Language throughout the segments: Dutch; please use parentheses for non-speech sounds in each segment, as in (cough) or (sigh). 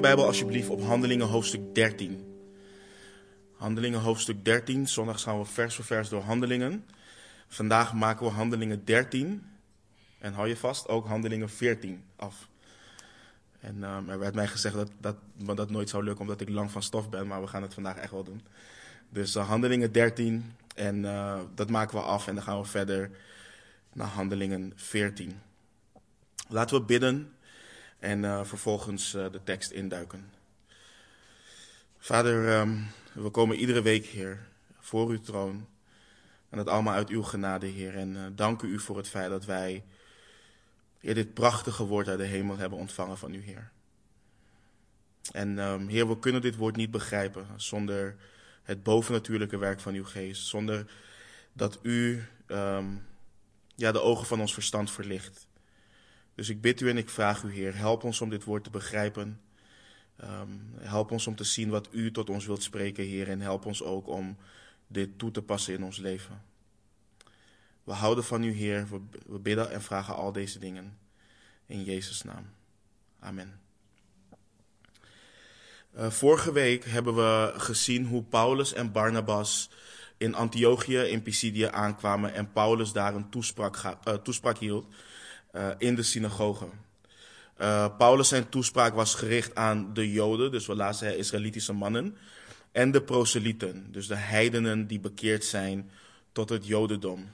Bijbel alsjeblieft op Handelingen hoofdstuk 13. Handelingen hoofdstuk 13. Zondag gaan we vers voor vers door Handelingen. Vandaag maken we Handelingen 13. En hou je vast, ook Handelingen 14 af. En um, er werd mij gezegd dat, dat me dat nooit zou lukken omdat ik lang van stof ben, maar we gaan het vandaag echt wel doen. Dus uh, Handelingen 13 en uh, dat maken we af en dan gaan we verder naar Handelingen 14. Laten we bidden en uh, vervolgens de tekst induiken. Vader, um, we komen iedere week, Heer, voor uw troon. En dat allemaal uit uw genade, Heer. En uh, dank u voor het feit dat wij, Heer, dit prachtige woord uit de hemel hebben ontvangen van u, Heer. En um, Heer, we kunnen dit woord niet begrijpen zonder het bovennatuurlijke werk van uw geest. Zonder dat u um, ja, de ogen van ons verstand verlicht. Dus ik bid u en ik vraag u, Heer, help ons om dit woord te begrijpen. Um, help ons om te zien wat u tot ons wilt spreken, Heer. En help ons ook om dit toe te passen in ons leven. We houden van u, Heer. We bidden en vragen al deze dingen. In Jezus' naam. Amen. Uh, vorige week hebben we gezien hoe Paulus en Barnabas in Antiochië in Pisidië aankwamen en Paulus daar een toespraak, uh, toespraak hield uh, in de synagoge. Uh, Paulus zijn toespraak was gericht aan de Joden, dus we lazen Israëlitische mannen, en de proselieten, dus de heidenen die bekeerd zijn tot het Jodendom.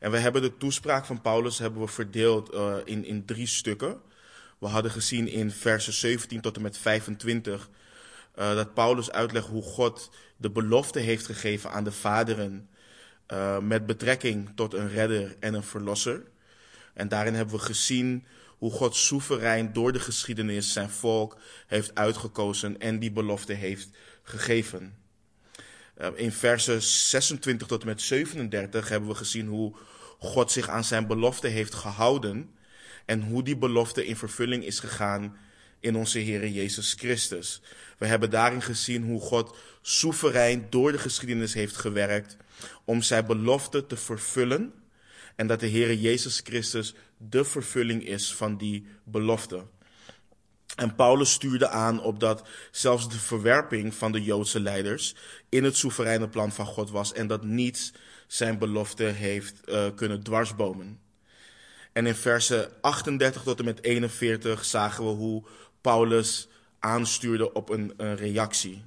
En we hebben de toespraak van Paulus hebben we verdeeld uh, in, in drie stukken. We hadden gezien in versen 17 tot en met 25 uh, dat Paulus uitlegt hoe God de belofte heeft gegeven aan de vaderen met betrekking tot een redder en een verlosser. En daarin hebben we gezien hoe God soeverein door de geschiedenis zijn volk heeft uitgekozen en die belofte heeft gegeven. Eh, in versen 26 tot en met 37 hebben we gezien hoe God zich aan zijn belofte heeft gehouden en hoe die belofte in vervulling is gegaan in onze Heer Jezus Christus. We hebben daarin gezien hoe God soeverein door de geschiedenis heeft gewerkt om zijn belofte te vervullen en dat de Heer Jezus Christus de vervulling is van die belofte. En Paulus stuurde aan op dat zelfs de verwerping van de Joodse leiders in het soevereine plan van God was en dat niets zijn belofte heeft uh, kunnen dwarsbomen. En in versen 38 tot en met 41 zagen we hoe Paulus aanstuurde op een reactie.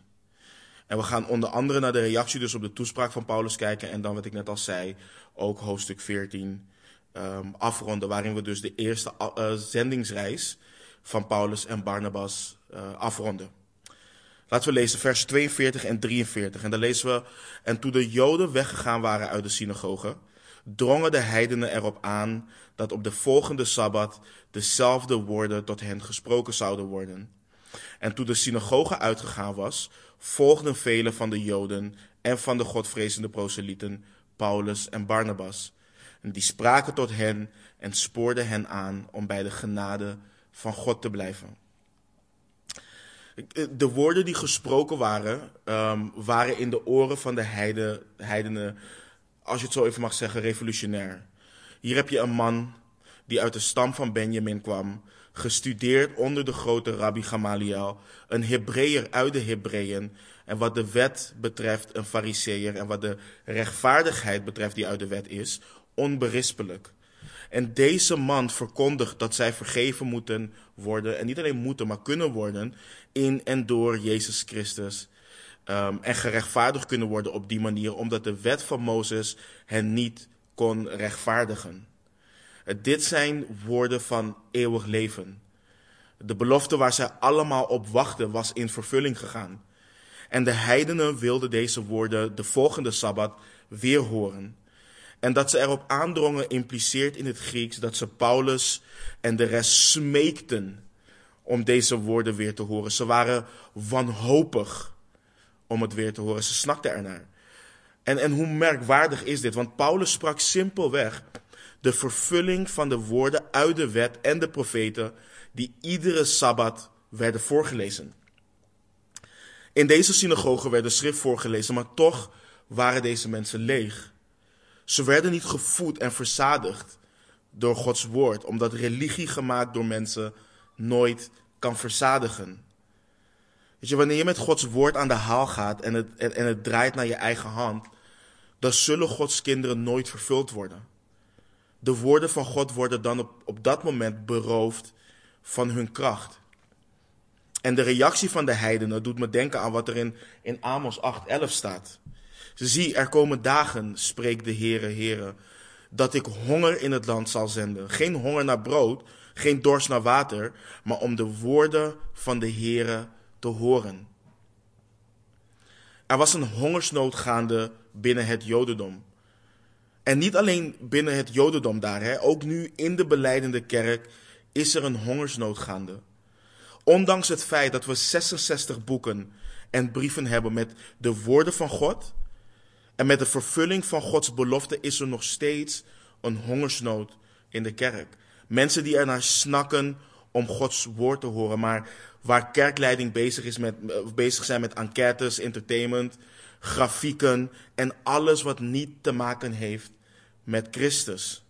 En we gaan onder andere naar de reactie dus op de toespraak van Paulus kijken en dan wat ik net al zei, ook hoofdstuk 14 um, afronden, waarin we dus de eerste uh, zendingsreis van Paulus en Barnabas uh, afronden. Laten we lezen vers 42 en 43. En dan lezen we, en toen de Joden weggegaan waren uit de synagoge, drongen de heidenen erop aan dat op de volgende Sabbat dezelfde woorden tot hen gesproken zouden worden. En toen de synagoge uitgegaan was, volgden velen van de Joden en van de godvrezende proselieten Paulus en Barnabas. En die spraken tot hen en spoorden hen aan om bij de genade van God te blijven. De woorden die gesproken waren, um, waren in de oren van de heide, heidenen, als je het zo even mag zeggen, revolutionair. Hier heb je een man die uit de stam van Benjamin kwam, gestudeerd onder de grote rabbi Gamaliel, een Hebreeër uit de Hebreeën, en wat de wet betreft een fariseer, en wat de rechtvaardigheid betreft die uit de wet is, onberispelijk. En deze man verkondigt dat zij vergeven moeten worden, en niet alleen moeten, maar kunnen worden, in en door Jezus Christus. Um, en gerechtvaardigd kunnen worden op die manier, omdat de wet van Mozes hen niet kon rechtvaardigen. Dit zijn woorden van eeuwig leven. De belofte waar zij allemaal op wachten was in vervulling gegaan. En de heidenen wilden deze woorden de volgende Sabbat weer horen. En dat ze erop aandrongen impliceert in het Grieks dat ze Paulus en de rest smeekten om deze woorden weer te horen. Ze waren wanhopig om het weer te horen. Ze snakten ernaar. En, en hoe merkwaardig is dit? Want Paulus sprak simpelweg de vervulling van de woorden uit de wet en de profeten die iedere Sabbat werden voorgelezen. In deze synagoge werd de schrift voorgelezen, maar toch waren deze mensen leeg. Ze werden niet gevoed en verzadigd door Gods woord, omdat religie gemaakt door mensen nooit kan verzadigen. Weet je, wanneer je met Gods woord aan de haal gaat en het, en het draait naar je eigen hand, dan zullen Gods kinderen nooit vervuld worden. De woorden van God worden dan op, op dat moment beroofd van hun kracht. En de reactie van de heidenen doet me denken aan wat er in, in Amos 8:11 staat. Zie, er komen dagen, spreekt de Heere, Heere, dat ik honger in het land zal zenden. Geen honger naar brood, geen dorst naar water, maar om de woorden van de Heere te horen. Er was een hongersnood gaande binnen het Jodendom. En niet alleen binnen het Jodendom daar, hè, ook nu in de beleidende kerk is er een hongersnood gaande. Ondanks het feit dat we 66 boeken en brieven hebben met de woorden van God en met de vervulling van Gods belofte, is er nog steeds een hongersnood in de kerk. Mensen die ernaar snakken om Gods woord te horen, maar waar kerkleiding bezig, is met, bezig zijn met enquêtes, entertainment, grafieken en alles wat niet te maken heeft met Christus.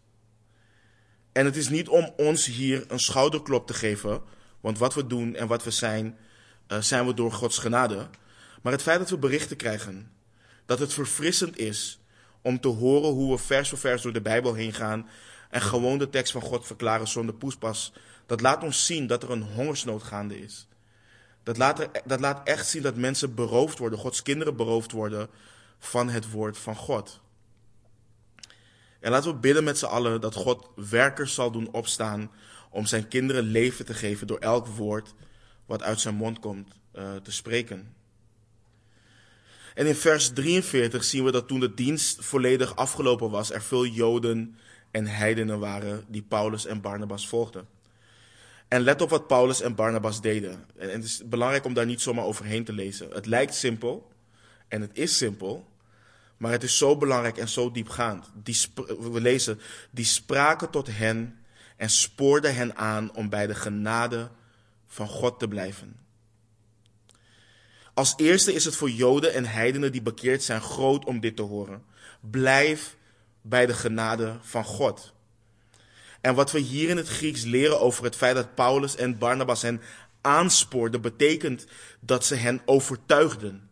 En het is niet om ons hier een schouderklop te geven, want wat we doen en wat we zijn, uh, zijn we door Gods genade. Maar het feit dat we berichten krijgen, dat het verfrissend is om te horen hoe we vers voor vers door de Bijbel heen gaan en gewoon de tekst van God verklaren zonder poespas, dat laat ons zien dat er een hongersnood gaande is. Dat laat, dat laat echt zien dat mensen beroofd worden, Gods kinderen beroofd worden van het woord van God. En laten we bidden met z'n allen dat God werkers zal doen opstaan om zijn kinderen leven te geven door elk woord wat uit zijn mond komt uh, te spreken. En in vers 43 zien we dat toen de dienst volledig afgelopen was, er veel Joden en heidenen waren die Paulus en Barnabas volgden. En let op wat Paulus en Barnabas deden. En het is belangrijk om daar niet zomaar overheen te lezen. Het lijkt simpel, en het is simpel, maar het is zo belangrijk en zo diepgaand. Die we lezen, die spraken tot hen en spoorden hen aan om bij de genade van God te blijven. Als eerste is het voor Joden en heidenen die bekeerd zijn groot om dit te horen. Blijf bij de genade van God. En wat we hier in het Grieks leren over het feit dat Paulus en Barnabas hen aanspoorden, betekent dat ze hen overtuigden.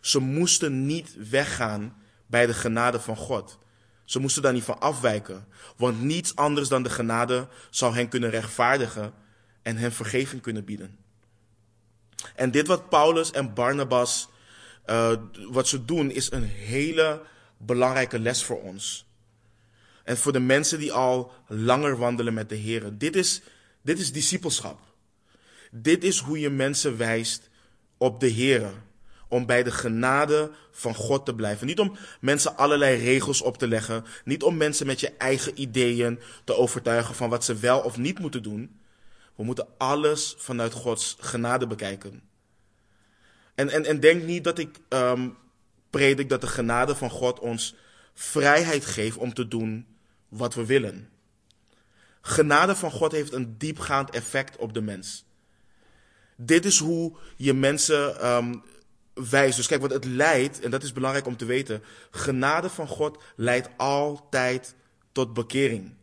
Ze moesten niet weggaan bij de genade van God. Ze moesten daar niet van afwijken, want niets anders dan de genade zou hen kunnen rechtvaardigen en hen vergeving kunnen bieden. En dit wat Paulus en Barnabas, uh, wat ze doen, is een hele belangrijke les voor ons. En voor de mensen die al langer wandelen met de Heer. Dit is, dit is discipelschap. Dit is hoe je mensen wijst op de Heer. Om bij de genade van God te blijven. Niet om mensen allerlei regels op te leggen. Niet om mensen met je eigen ideeën te overtuigen van wat ze wel of niet moeten doen. We moeten alles vanuit Gods genade bekijken. En, en, en denk niet dat ik um, predik dat de genade van God ons vrijheid geeft om te doen wat we willen. Genade van God heeft een diepgaand effect op de mens. Dit is hoe je mensen um, wijst. Dus kijk, wat het leidt, en dat is belangrijk om te weten. Genade van God leidt altijd tot bekering.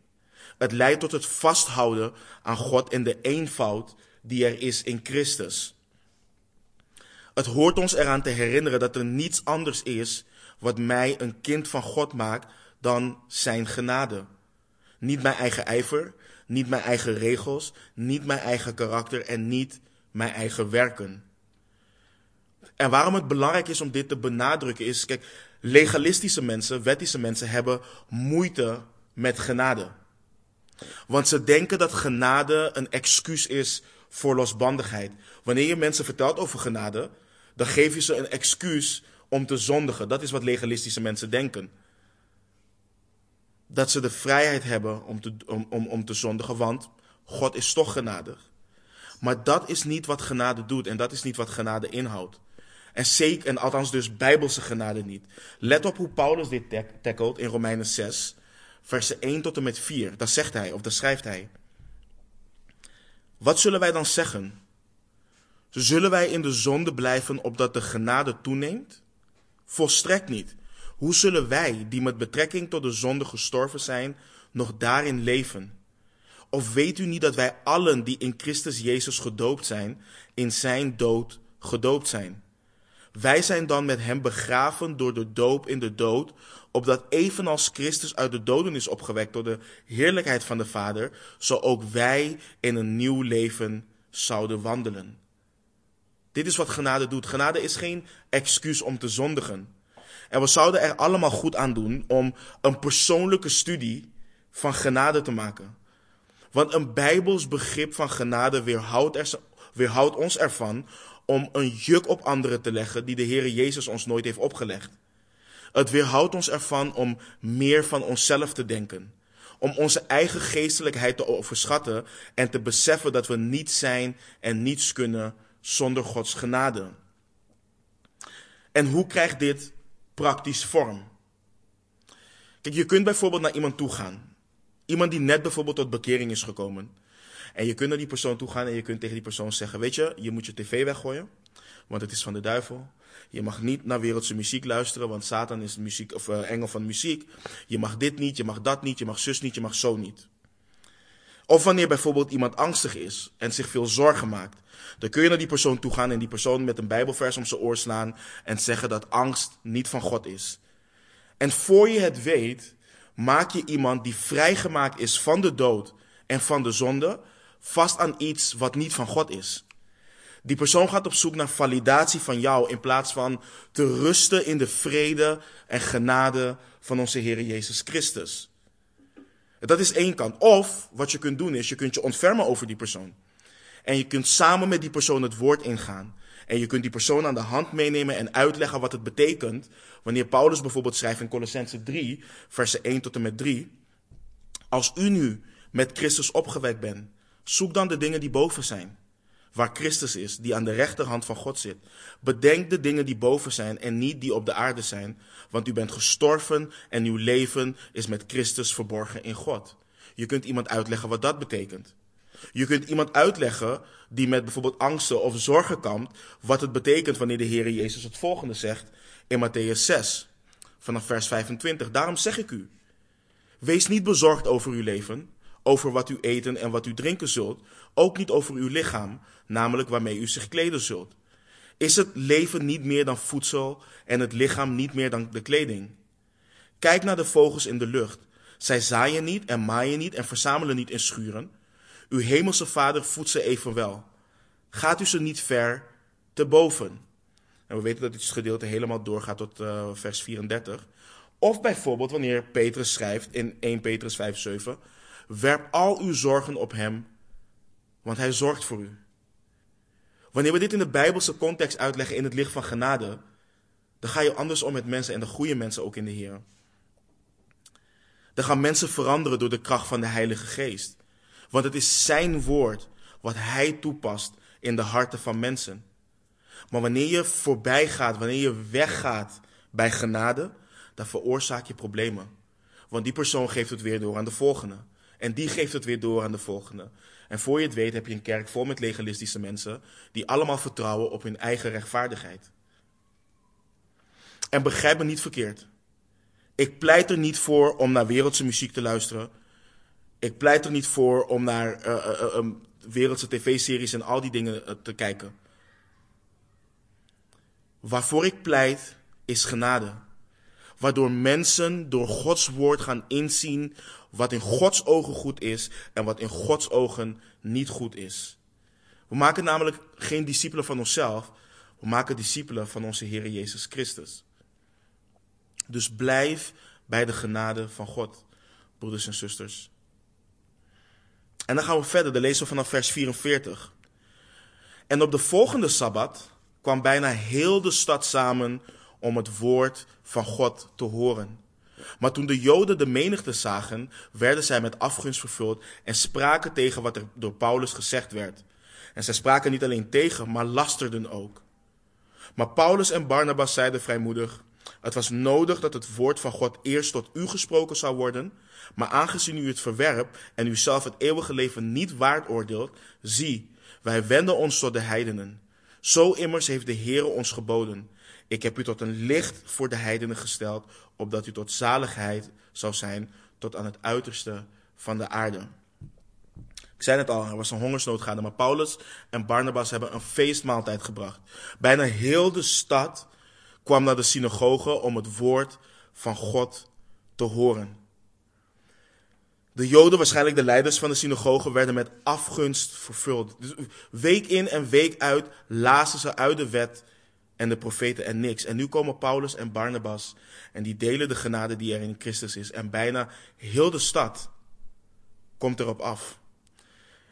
Het leidt tot het vasthouden aan God en de eenvoud die er is in Christus. Het hoort ons eraan te herinneren dat er niets anders is wat mij een kind van God maakt dan zijn genade. Niet mijn eigen ijver, niet mijn eigen regels, niet mijn eigen karakter en niet mijn eigen werken. En waarom het belangrijk is om dit te benadrukken is, kijk, legalistische mensen, wettische mensen hebben moeite met genade. Want ze denken dat genade een excuus is voor losbandigheid. Wanneer je mensen vertelt over genade, dan geef je ze een excuus om te zondigen. Dat is wat legalistische mensen denken. Dat ze de vrijheid hebben om te, om, om, om te zondigen, want God is toch genadig. Maar dat is niet wat genade doet en dat is niet wat genade inhoudt. En zeker, en althans dus bijbelse genade niet. Let op hoe Paulus dit tackelt in Romeinen 6, versen 1 tot en met 4. Daar zegt hij, of daar schrijft hij. Wat zullen wij dan zeggen? Zullen wij in de zonde blijven opdat de genade toeneemt? Volstrekt niet. Hoe zullen wij, die met betrekking tot de zonde gestorven zijn, nog daarin leven? Of weet u niet dat wij allen die in Christus Jezus gedoopt zijn, in zijn dood gedoopt zijn. Wij zijn dan met hem begraven door de doop in de dood, opdat evenals Christus uit de doden is opgewekt door de heerlijkheid van de Vader, zo ook wij in een nieuw leven zouden wandelen. Dit is wat genade doet. Genade is geen excuus om te zondigen. En we zouden er allemaal goed aan doen om een persoonlijke studie van genade te maken. Want een bijbels begrip van genade weerhoudt, er, weerhoudt ons ervan om een juk op anderen te leggen die de Heer Jezus ons nooit heeft opgelegd. Het weerhoudt ons ervan om meer van onszelf te denken. Om onze eigen geestelijkheid te overschatten en te beseffen dat we niets zijn en niets kunnen zonder Gods genade. En hoe krijgt dit praktisch vorm? Kijk, je kunt bijvoorbeeld naar iemand toe gaan. Iemand die net bijvoorbeeld tot bekering is gekomen. En je kunt naar die persoon toe gaan en je kunt tegen die persoon zeggen: Weet je, je moet je tv weggooien, want het is van de duivel. Je mag niet naar wereldse muziek luisteren, want Satan is muziek, of, uh, engel van muziek. Je mag dit niet, je mag dat niet, je mag zus niet, je mag zo niet. Of wanneer bijvoorbeeld iemand angstig is en zich veel zorgen maakt. Dan kun je naar die persoon toe gaan en die persoon met een Bijbelvers om zijn oor slaan en zeggen dat angst niet van God is. En voor je het weet, maak je iemand die vrijgemaakt is van de dood en van de zonde, vast aan iets wat niet van God is. Die persoon gaat op zoek naar validatie van jou in plaats van te rusten in de vrede en genade van onze Heer Jezus Christus. Dat is één kant. Of wat je kunt doen is, je kunt je ontfermen over die persoon. En je kunt samen met die persoon het woord ingaan. En je kunt die persoon aan de hand meenemen en uitleggen wat het betekent. Wanneer Paulus bijvoorbeeld schrijft in Colossense 3, versen 1 tot en met 3. Als u nu met Christus opgewekt bent, zoek dan de dingen die boven zijn. Waar Christus is, die aan de rechterhand van God zit. Bedenk de dingen die boven zijn en niet die op de aarde zijn. Want u bent gestorven en uw leven is met Christus verborgen in God. Je kunt iemand uitleggen wat dat betekent. Je kunt iemand uitleggen die met bijvoorbeeld angsten of zorgen kampt, wat het betekent wanneer de Heer Jezus het volgende zegt in Matthäus 6, vanaf vers 25. Daarom zeg ik u, wees niet bezorgd over uw leven, over wat u eten en wat u drinken zult, ook niet over uw lichaam, namelijk waarmee u zich kleden zult. Is het leven niet meer dan voedsel en het lichaam niet meer dan de kleding? Kijk naar de vogels in de lucht. Zij zaaien niet en maaien niet en verzamelen niet in schuren. Uw hemelse vader voedt ze evenwel. Gaat u ze niet ver te boven? En we weten dat dit gedeelte helemaal doorgaat tot uh, vers 34. Of bijvoorbeeld wanneer Petrus schrijft in 1 Petrus 5, 7. Werp al uw zorgen op hem, want hij zorgt voor u. Wanneer we dit in de Bijbelse context uitleggen in het licht van genade, dan ga je anders om met mensen en de goede mensen ook in de Heer. Dan gaan mensen veranderen door de kracht van de Heilige Geest. Want het is zijn woord wat hij toepast in de harten van mensen. Maar wanneer je voorbij gaat, wanneer je weggaat bij genade, dan veroorzaak je problemen. Want die persoon geeft het weer door aan de volgende. En die geeft het weer door aan de volgende. En voor je het weet heb je een kerk vol met legalistische mensen die allemaal vertrouwen op hun eigen rechtvaardigheid. En begrijp me niet verkeerd. Ik pleit er niet voor om naar wereldse muziek te luisteren. Ik pleit er niet voor om naar uh, uh, um, wereldse tv-series en al die dingen te kijken. Waarvoor ik pleit is genade. Waardoor mensen door Gods woord gaan inzien wat in Gods ogen goed is en wat in Gods ogen niet goed is. We maken namelijk geen discipelen van onszelf, we maken discipelen van onze Heer Jezus Christus. Dus blijf bij de genade van God, broeders en zusters. En dan gaan we verder, dan lezen we vanaf vers 44. En op de volgende sabbat kwam bijna heel de stad samen om het woord van God te horen. Maar toen de Joden de menigte zagen, werden zij met afgunst vervuld en spraken tegen wat er door Paulus gezegd werd. En zij spraken niet alleen tegen, maar lasterden ook. Maar Paulus en Barnabas zeiden vrijmoedig: Het was nodig dat het woord van God eerst tot u gesproken zou worden. Maar aangezien u het verwerpt en u zelf het eeuwige leven niet waard oordeelt, zie, wij wenden ons tot de heidenen. Zo immers heeft de Heere ons geboden. Ik heb u tot een licht voor de heidenen gesteld, opdat u tot zaligheid zou zijn tot aan het uiterste van de aarde. Ik zei het al, er was een hongersnood gaande, maar Paulus en Barnabas hebben een feestmaaltijd gebracht. Bijna heel de stad kwam naar de synagoge om het woord van God te horen. De Joden, waarschijnlijk de leiders van de synagoge, werden met afgunst vervuld. Dus week in en week uit lazen ze uit de wet en de profeten en niks. En nu komen Paulus en Barnabas en die delen de genade die er in Christus is. En bijna heel de stad komt erop af.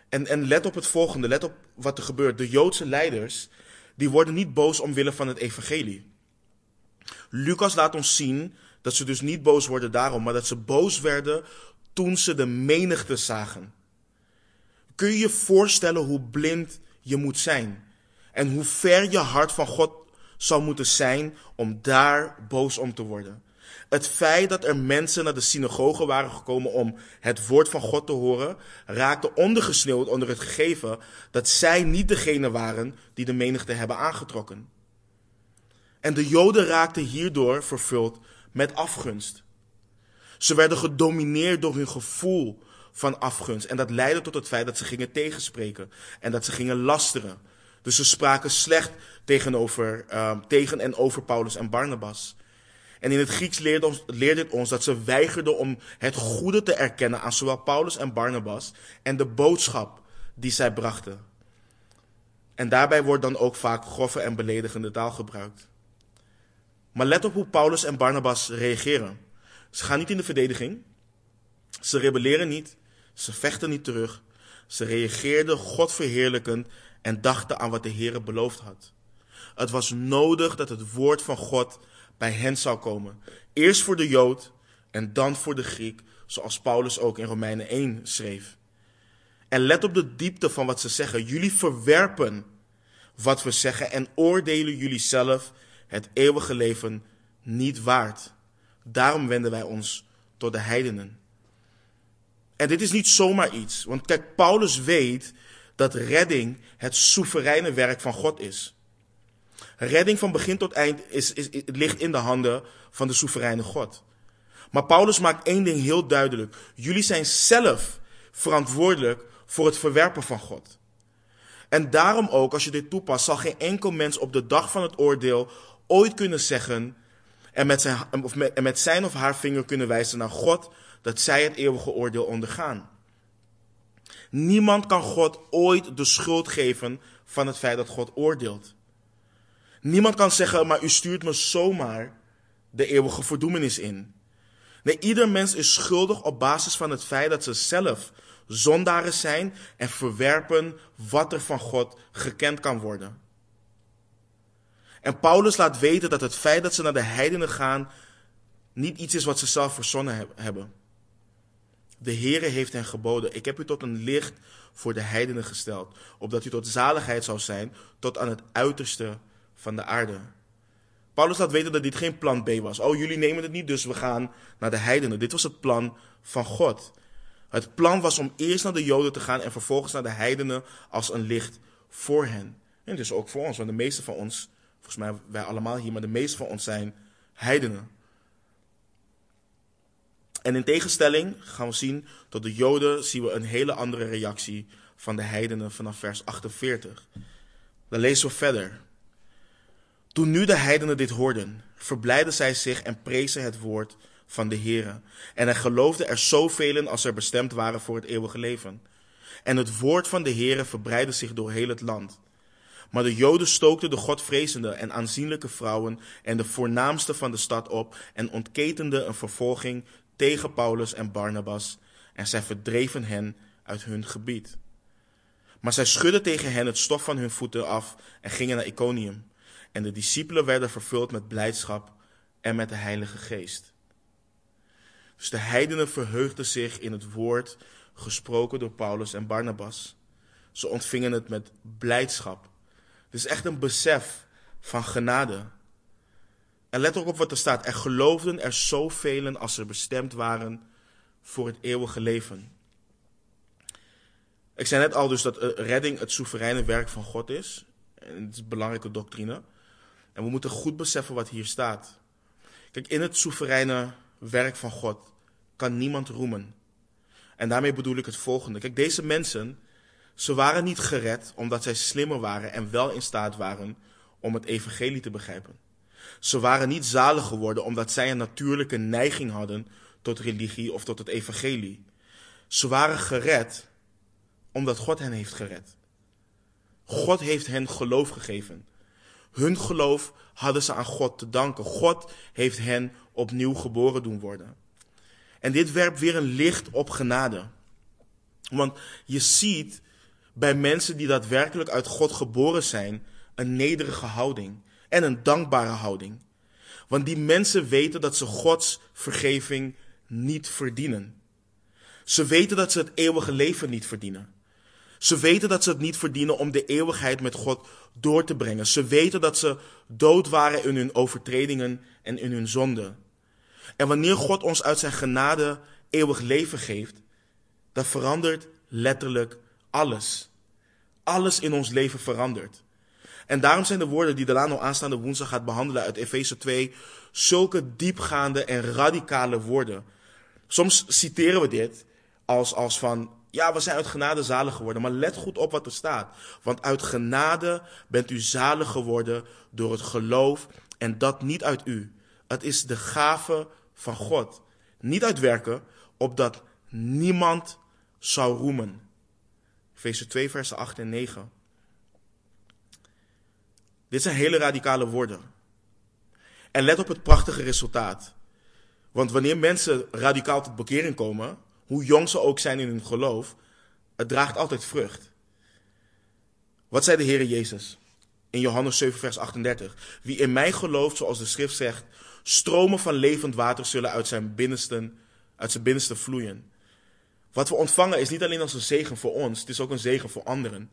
En, en let op het volgende, let op wat er gebeurt. De Joodse leiders, die worden niet boos omwille van het evangelie. Lucas laat ons zien dat ze dus niet boos worden daarom, maar dat ze boos werden toen ze de menigte zagen. Kun je je voorstellen hoe blind je moet zijn? En hoe ver je hart van God zou moeten zijn om daar boos om te worden? Het feit dat er mensen naar de synagoge waren gekomen om het woord van God te horen, raakte ondergesneeuwd onder het gegeven dat zij niet degene waren die de menigte hebben aangetrokken. En de Joden raakten hierdoor vervuld met afgunst. Ze werden gedomineerd door hun gevoel van afgunst. En dat leidde tot het feit dat ze gingen tegenspreken en dat ze gingen lasteren. Dus ze spraken slecht tegenover, uh, tegen en over Paulus en Barnabas. En in het Grieks leerde, ons, leerde het ons dat ze weigerden om het goede te erkennen aan zowel Paulus en Barnabas en de boodschap die zij brachten. En daarbij wordt dan ook vaak grove en beledigende taal gebruikt. Maar let op hoe Paulus en Barnabas reageren. Ze gaan niet in de verdediging. Ze rebelleren niet. Ze vechten niet terug. Ze reageerden God verheerlijkend en dachten aan wat de Heer beloofd had. Het was nodig dat het woord van God bij hen zou komen. Eerst voor de Jood en dan voor de Griek, zoals Paulus ook in Romeinen 1 schreef. En let op de diepte van wat ze zeggen. Jullie verwerpen wat we zeggen en oordelen jullie zelf het eeuwige leven niet waard. Daarom wenden wij ons tot de heidenen. En dit is niet zomaar iets, want kijk, Paulus weet dat redding het soevereine werk van God is. Redding van begin tot eind is, is, ligt in de handen van de soevereine God. Maar Paulus maakt één ding heel duidelijk. Jullie zijn zelf verantwoordelijk voor het verwerpen van God. En daarom ook, als je dit toepast, zal geen enkel mens op de dag van het oordeel ooit kunnen zeggen en met, zijn, of met, zijn of haar vinger kunnen wijzen naar God dat zij het eeuwige oordeel ondergaan. Niemand kan God ooit de schuld geven van het feit dat God oordeelt. Niemand kan zeggen, maar u stuurt me zomaar de eeuwige verdoemenis in. Nee, ieder mens is schuldig op basis van het feit dat ze zelf zondaren zijn en verwerpen wat er van God gekend kan worden. En Paulus laat weten dat het feit dat ze naar de heidenen gaan niet iets is wat ze zelf verzonnen hebben. De Heere heeft hen geboden, ik heb u tot een licht voor de heidenen gesteld, opdat u tot zaligheid zou zijn, tot aan het uiterste van de aarde. Paulus laat weten dat dit geen plan B was. Oh, jullie nemen het niet, dus we gaan naar de heidenen. Dit was het plan van God. Het plan was om eerst naar de Joden te gaan en vervolgens naar de heidenen als een licht voor hen. En dus ook voor ons, want de meeste van ons Volgens mij wij allemaal hier, maar de meeste van ons zijn heidenen. En in tegenstelling gaan we zien tot de Joden zien we een hele andere reactie van de heidenen vanaf vers 48. Dan lezen we verder. Toen nu de heidenen dit hoorden, verblijden zij zich en prezen het woord van de Heere. En er geloofden er zoveel als er bestemd waren voor het eeuwige leven. En het woord van de Heere verbreidde zich door heel het land. Maar de Joden stookten de godvrezende en aanzienlijke vrouwen en de voornaamste van de stad op en ontketenden een vervolging tegen Paulus en Barnabas en zij verdreven hen uit hun gebied. Maar zij schudden tegen hen het stof van hun voeten af en gingen naar Iconium. En de discipelen werden vervuld met blijdschap en met de Heilige Geest. Dus de heidenen verheugden zich in het woord gesproken door Paulus en Barnabas. Ze ontvingen het met blijdschap is echt een besef van genade. En let ook op wat er staat. Er geloofden er zoveel als er bestemd waren voor het eeuwige leven. Ik zei net al dus dat eh, redding het soevereine werk van God is. En het is een belangrijke doctrine. En we moeten goed beseffen wat hier staat. Kijk, in het soevereine werk van God kan niemand roemen. En daarmee bedoel ik het volgende. Kijk, deze mensen, ze waren niet gered omdat zij slimmer waren en wel in staat waren om het evangelie te begrijpen. Ze waren niet zalig geworden omdat zij een natuurlijke neiging hadden tot religie of tot het evangelie. Ze waren gered omdat God hen heeft gered. God heeft hen geloof gegeven. Hun geloof hadden ze aan God te danken. God heeft hen opnieuw geboren doen worden. En dit werpt weer een licht op genade. Want je ziet bij mensen die daadwerkelijk uit God geboren zijn, een nederige houding en een dankbare houding. Want die mensen weten dat ze Gods vergeving niet verdienen. Ze weten dat ze het eeuwige leven niet verdienen. Ze weten dat ze het niet verdienen om de eeuwigheid met God door te brengen. Ze weten dat ze dood waren in hun overtredingen en in hun zonden. En wanneer God ons uit zijn genade eeuwig leven geeft, dan verandert letterlijk alles. Alles in ons leven verandert. En daarom zijn de woorden die Delano aanstaande woensdag gaat behandelen uit Efeze 2 zulke diepgaande en radicale woorden. Soms citeren we dit als, als van, ja, we zijn uit genade zalig geworden. Maar let goed op wat er staat. Want uit genade bent u zalig geworden door het geloof en dat niet uit u. Het is de gave van God. Niet uit werken, opdat niemand zou roemen. Efeze 2, versen 8 en 9. Dit zijn hele radicale woorden. En let op het prachtige resultaat. Want wanneer mensen radicaal tot bekering komen, hoe jong ze ook zijn in hun geloof, het draagt altijd vrucht. Wat zei de Heer Jezus? In Johannes 7, vers 38. Wie in mij gelooft, zoals de schrift zegt, stromen van levend water zullen uit zijn binnenste, uit zijn binnenste vloeien. Wat we ontvangen is niet alleen als een zegen voor ons, het is ook een zegen voor anderen.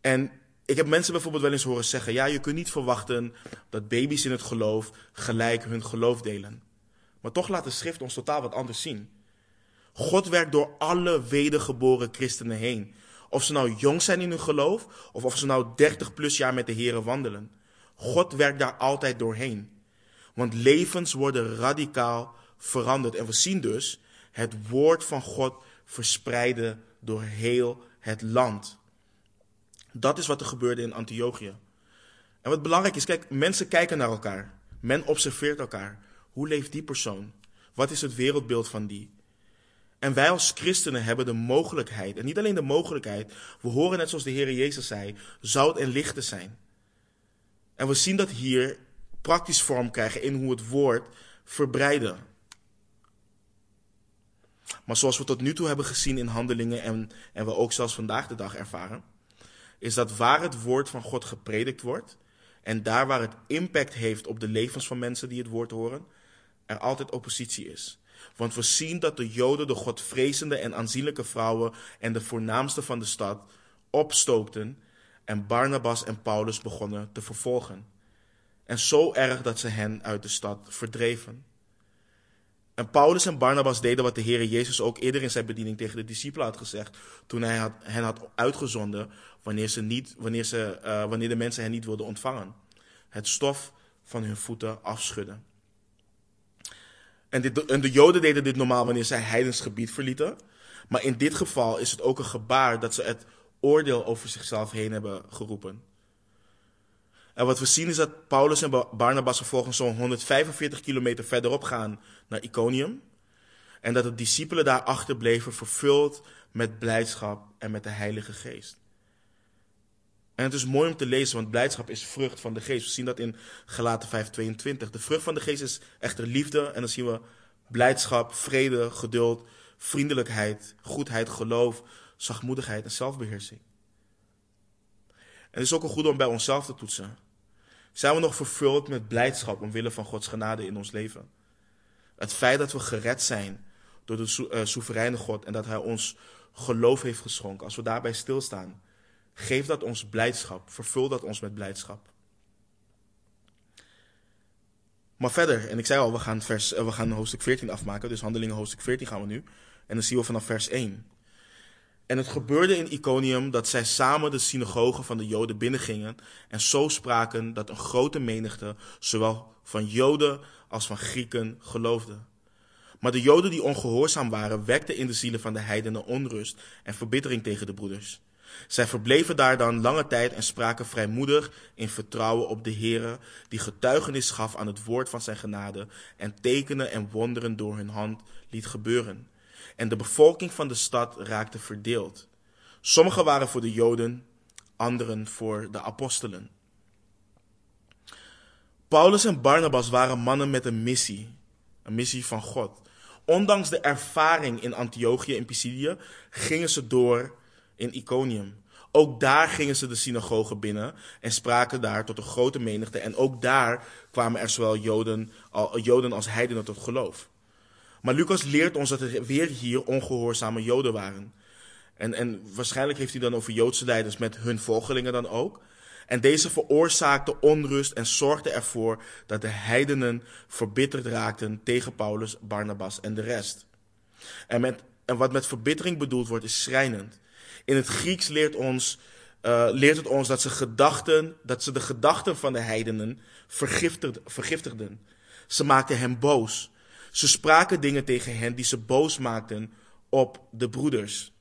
En ik heb mensen bijvoorbeeld wel eens horen zeggen: ja, je kunt niet verwachten dat baby's in het geloof gelijk hun geloof delen. Maar toch laat de schrift ons totaal wat anders zien. God werkt door alle wedergeboren christenen heen. Of ze nou jong zijn in hun geloof, of of ze nou 30 plus jaar met de Here wandelen. God werkt daar altijd doorheen. Want levens worden radicaal veranderd. En we zien dus het woord van God verspreiden door heel het land. Dat is wat er gebeurde in Antiochië. En wat belangrijk is, kijk, mensen kijken naar elkaar. Men observeert elkaar. Hoe leeft die persoon? Wat is het wereldbeeld van die? En wij als christenen hebben de mogelijkheid, en niet alleen de mogelijkheid, we horen net zoals de Heer Jezus zei, zout en licht te zijn. En we zien dat hier praktisch vorm krijgen in hoe het woord verbreiden. Maar zoals we tot nu toe hebben gezien in handelingen en, en we ook zelfs vandaag de dag ervaren, is dat waar het woord van God gepredikt wordt en daar waar het impact heeft op de levens van mensen die het woord horen, er altijd oppositie is. Want we zien dat de Joden de godvrezende en aanzienlijke vrouwen en de voornaamste van de stad opstookten en Barnabas en Paulus begonnen te vervolgen. En zo erg dat ze hen uit de stad verdreven. En Paulus en Barnabas deden wat de Heer Jezus ook eerder in zijn bediening tegen de discipelen had gezegd. Toen hij hen had uitgezonden wanneer, ze niet, wanneer, ze, uh, wanneer de mensen hen niet wilden ontvangen. Het stof van hun voeten afschudden. En, dit, en de Joden deden dit normaal wanneer zij heidens gebied verlieten. Maar in dit geval is het ook een gebaar dat ze het oordeel over zichzelf heen hebben geroepen. En wat we zien is dat Paulus en Barnabas vervolgens zo'n 145 kilometer verderop gaan naar Iconium. En dat de discipelen daar achterbleven vervuld met blijdschap en met de Heilige Geest. En het is mooi om te lezen, want blijdschap is vrucht van de geest. We zien dat in Galaten 5:22. De vrucht van de geest is echter liefde. En dan zien we blijdschap, vrede, geduld, vriendelijkheid, goedheid, geloof, zachtmoedigheid en zelfbeheersing. Het is ook een goed om bij onszelf te toetsen. Zijn we nog vervuld met blijdschap omwille van Gods genade in ons leven? Het feit dat we gered zijn door de uh, soevereine God en dat Hij ons geloof heeft geschonken, als we daarbij stilstaan, geeft dat ons blijdschap, vervul dat ons met blijdschap. Maar verder, en ik zei al, we gaan, vers, uh, we gaan hoofdstuk 14 afmaken, dus handelingen hoofdstuk 14 gaan we nu. En dan zien we vanaf vers 1. En het gebeurde in Iconium dat zij samen de synagoge van de Joden binnengingen en zo spraken dat een grote menigte, zowel van Joden als van Grieken, geloofde. Maar de Joden die ongehoorzaam waren, wekten in de zielen van de heidenen onrust en verbittering tegen de broeders. Zij verbleven daar dan lange tijd en spraken vrijmoedig in vertrouwen op de Heere, die getuigenis gaf aan het woord van zijn genade en tekenen en wonderen door hun hand liet gebeuren. En de bevolking van de stad raakte verdeeld. Sommigen waren voor de Joden, anderen voor de apostelen. Paulus en Barnabas waren mannen met een missie, een missie van God. Ondanks de ervaring in Antiochië en Pisidië gingen ze door in Iconium. Ook daar gingen ze de synagoge binnen en spraken daar tot een grote menigte. En ook daar kwamen er zowel Joden, Joden als heidenen tot geloof. Maar Lucas leert ons dat er weer hier ongehoorzame Joden waren. En, en waarschijnlijk heeft hij dan over Joodse leiders met hun volgelingen dan ook. En deze veroorzaakte onrust en zorgde ervoor dat de heidenen verbitterd raakten tegen Paulus, Barnabas en de rest. En, met, en wat met verbittering bedoeld wordt, is schrijnend. In het Grieks leert, ons, uh, leert het ons dat ze, gedachten, dat ze de gedachten van de heidenen vergiftigden. Ze maakten hem boos. Ze spraken dingen tegen hen die ze boos maakten op de broeders.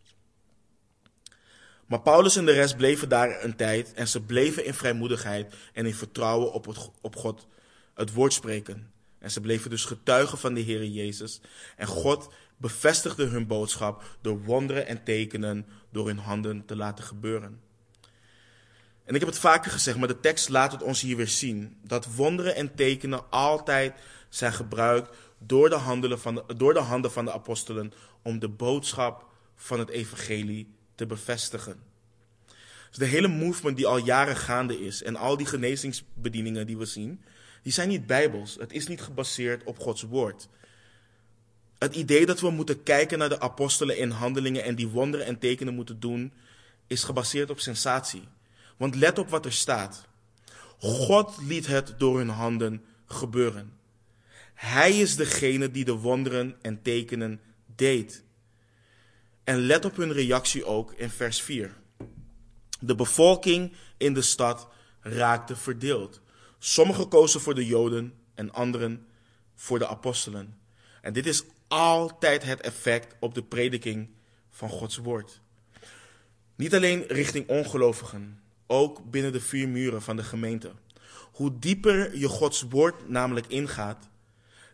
Maar Paulus en de rest bleven daar een tijd en ze bleven in vrijmoedigheid en in vertrouwen op, het, op God het woord spreken. En ze bleven dus getuigen van de Heer Jezus. En God bevestigde hun boodschap door wonderen en tekenen door hun handen te laten gebeuren. En ik heb het vaker gezegd, maar de tekst laat het ons hier weer zien. Dat wonderen en tekenen altijd zijn gebruikt door de, handen van de, door de handen van de apostelen om de boodschap van het evangelie te bevestigen. Dus de hele movement die al jaren gaande is en al die genezingsbedieningen die we zien, die zijn niet bijbels. Het is niet gebaseerd op Gods woord. Het idee dat we moeten kijken naar de apostelen in handelingen en die wonderen en tekenen moeten doen, is gebaseerd op sensatie. Want let op wat er staat. God liet het door hun handen gebeuren. Hij is degene die de wonderen en tekenen deed. En let op hun reactie ook in vers 4. De bevolking in de stad raakte verdeeld. Sommigen kozen voor de Joden en anderen voor de apostelen. En dit is altijd het effect op de prediking van Gods woord. Niet alleen richting ongelovigen, ook binnen de vier muren van de gemeente. Hoe dieper je Gods woord namelijk ingaat,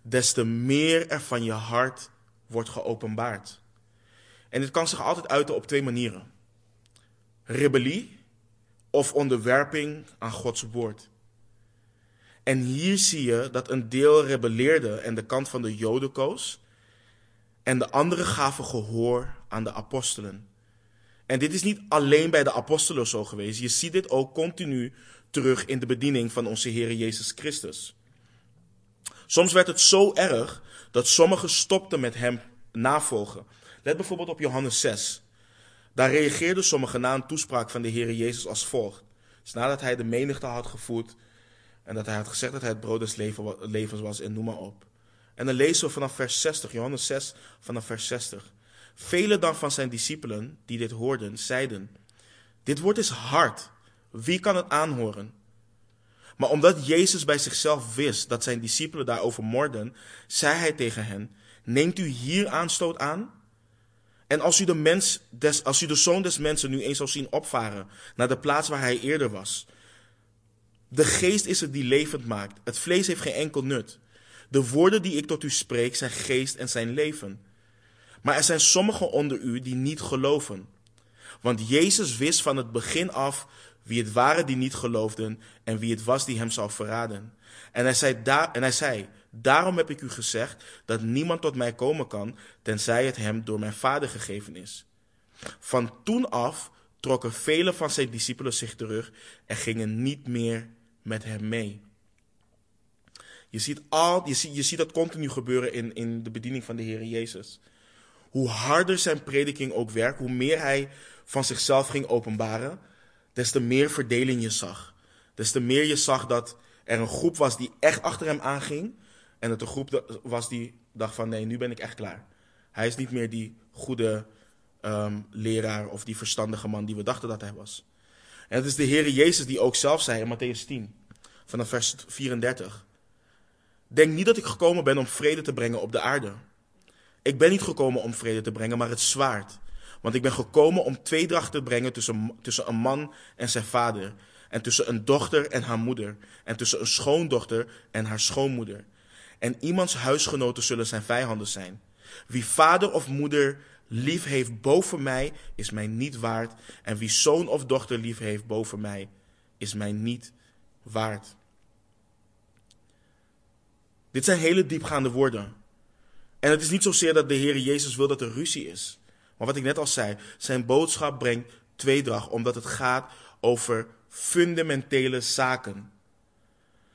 des te meer er van je hart wordt geopenbaard. En dit kan zich altijd uiten op twee manieren: rebellie of onderwerping aan Gods woord. En hier zie je dat een deel rebelleerde en de kant van de Joden koos, en de anderen gaven gehoor aan de apostelen. En dit is niet alleen bij de apostelen zo geweest. Je ziet dit ook continu terug in de bediening van onze Heer Jezus Christus. Soms werd het zo erg dat sommigen stopten met hem navolgen. Let bijvoorbeeld op Johannes 6. Daar reageerden sommigen na een toespraak van de Heer Jezus als volgt. Dus nadat hij de menigte had gevoed en dat hij had gezegd dat hij het brood des levens was en noem maar op. En dan lezen we vanaf vers 60, Johannes 6, vanaf vers 60. Velen dan van zijn discipelen die dit hoorden, zeiden: Dit woord is hard. Wie kan het aanhoren? Maar omdat Jezus bij zichzelf wist dat zijn discipelen daarover morden, zei hij tegen hen: Neemt u hier aanstoot aan? En als u, de mens des, als u de zoon des mensen nu eens zou zien opvaren naar de plaats waar hij eerder was. De geest is het die levend maakt. Het vlees heeft geen enkel nut. De woorden die ik tot u spreek zijn geest en zijn leven. Maar er zijn sommigen onder u die niet geloven. Want Jezus wist van het begin af wie het waren die niet geloofden en wie het was die hem zou verraden. En hij zei, en hij zei daarom heb ik u gezegd dat niemand tot mij komen kan, tenzij het hem door mijn vader gegeven is. Van toen af trokken vele van zijn discipelen zich terug en gingen niet meer met hem mee. Je ziet, al, je, ziet, je ziet dat continu gebeuren in, in de bediening van de Heer Jezus. Hoe harder zijn prediking ook werkt, hoe meer hij van zichzelf ging openbaren, des te meer verdeling je zag. Des te meer je zag dat er een groep was die echt achter hem aanging. En dat een groep was die dacht van nee, nu ben ik echt klaar. Hij is niet meer die goede um, leraar of die verstandige man die we dachten dat hij was. En het is de Heer Jezus die ook zelf zei in Matthäus 10, vanaf vers 34. Denk niet dat ik gekomen ben om vrede te brengen op de aarde. Ik ben niet gekomen om vrede te brengen, maar het zwaard. Want ik ben gekomen om tweedracht te brengen tussen, tussen een man en zijn vader. En tussen een dochter en haar moeder. En tussen een schoondochter en haar schoonmoeder. En iemands huisgenoten zullen zijn vijanden zijn. Wie vader of moeder lief heeft boven mij, is mij niet waard. En wie zoon of dochter lief heeft boven mij, is mij niet waard. Dit zijn hele diepgaande woorden. En het is niet zozeer dat de Heer Jezus wil dat er ruzie is. Maar wat ik net al zei, zijn boodschap brengt tweedracht, omdat het gaat over fundamentele zaken.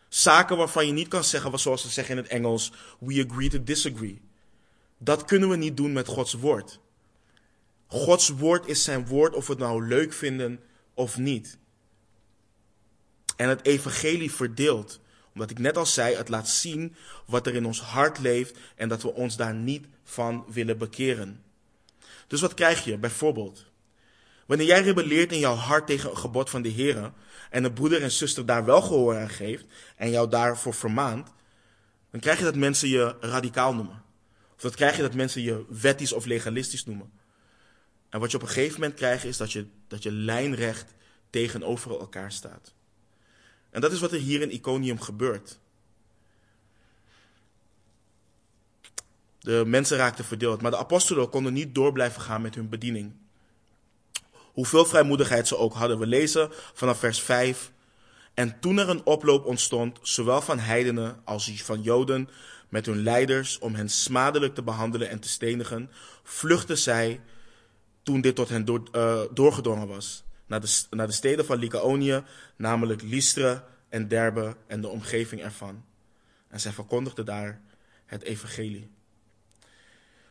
Zaken waarvan je niet kan zeggen, zoals ze zeggen in het Engels, we agree to disagree. Dat kunnen we niet doen met Gods woord. Gods woord is zijn woord, of we het nou leuk vinden of niet. En het evangelie verdeelt. Omdat ik net al zei, het laat zien wat er in ons hart leeft en dat we ons daar niet van willen bekeren. Dus wat krijg je bijvoorbeeld? Wanneer jij rebelleert in jouw hart tegen een gebod van de Heer en een broeder en zuster daar wel gehoor aan geeft en jou daarvoor vermaant, dan krijg je dat mensen je radicaal noemen. Of dat krijg je dat mensen je wettisch of legalistisch noemen. En wat je op een gegeven moment krijgt is dat je, dat je lijnrecht tegenover elkaar staat. En dat is wat er hier in Iconium gebeurt. De mensen raakten verdeeld, maar de apostelen konden niet door blijven gaan met hun bediening. Hoeveel vrijmoedigheid ze ook hadden. We lezen vanaf vers 5. En toen er een oploop ontstond, zowel van heidenen als van joden, met hun leiders, om hen smadelijk te behandelen en te stenigen, vluchtten zij, toen dit tot hen uh, doorgedrongen was, naar de, naar de steden van Lycaonië, namelijk Lystra en Derbe en de omgeving ervan. En zij verkondigden daar het evangelie.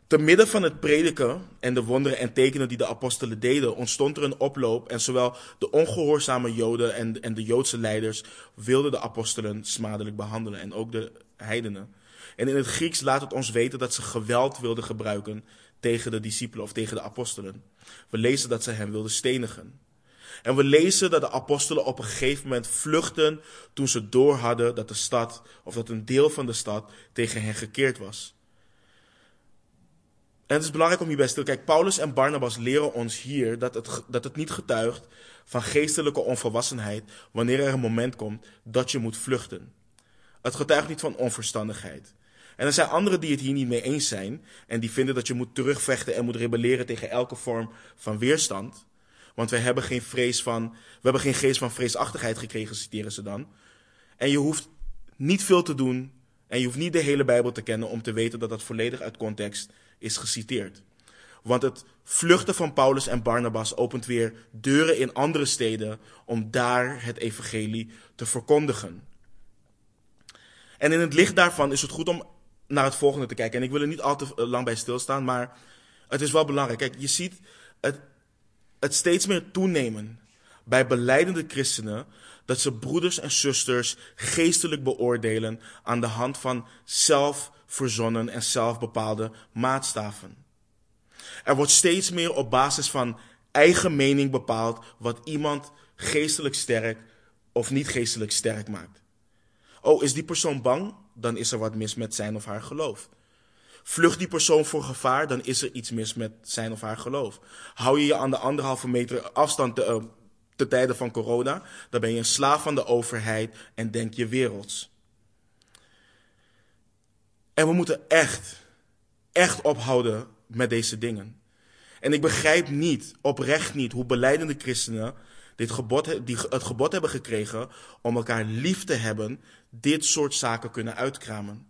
Te midden van het prediken en de wonderen en tekenen die de apostelen deden, ontstond er een oploop en zowel de ongehoorzame Joden en, en de Joodse leiders wilden de apostelen smadelijk behandelen en ook de heidenen. En in het Grieks laat het ons weten dat ze geweld wilden gebruiken tegen de discipelen of tegen de apostelen. We lezen dat ze hen wilden stenigen. En we lezen dat de apostelen op een gegeven moment vluchten toen ze door hadden dat de stad, of dat een deel van de stad, tegen hen gekeerd was. En het is belangrijk om hierbij stil te kijken. Paulus en Barnabas leren ons hier dat het, dat het niet getuigt van geestelijke onvolwassenheid wanneer er een moment komt dat je moet vluchten. Het getuigt niet van onverstandigheid. En er zijn anderen die het hier niet mee eens zijn en die vinden dat je moet terugvechten en moet rebelleren tegen elke vorm van weerstand. Want we hebben geen vrees van, we hebben geen geest van vreesachtigheid gekregen, citeren ze dan. En je hoeft niet veel te doen en je hoeft niet de hele Bijbel te kennen om te weten dat dat volledig uit context is geciteerd. Want het vluchten van Paulus en Barnabas opent weer deuren in andere steden om daar het evangelie te verkondigen. En in het licht daarvan is het goed om naar het volgende te kijken. En ik wil er niet al te lang bij stilstaan, maar het is wel belangrijk. Kijk, je ziet het, het steeds meer toenemen bij beleidende christenen dat ze broeders en zusters geestelijk beoordelen aan de hand van zelfverzonnen en zelfbepaalde maatstaven. Er wordt steeds meer op basis van eigen mening bepaald wat iemand geestelijk sterk of niet geestelijk sterk maakt. Oh, is die persoon bang? Dan is er wat mis met zijn of haar geloof. Vlucht die persoon voor gevaar, dan is er iets mis met zijn of haar geloof. Hou je je aan de anderhalve meter afstand te, uh, te tijden van corona, dan ben je een slaaf van de overheid en denk je werelds. En we moeten echt, echt ophouden met deze dingen. En ik begrijp niet, oprecht niet, hoe beleidende christenen dit gebod, die het gebod hebben gekregen om elkaar lief te hebben, dit soort zaken kunnen uitkramen.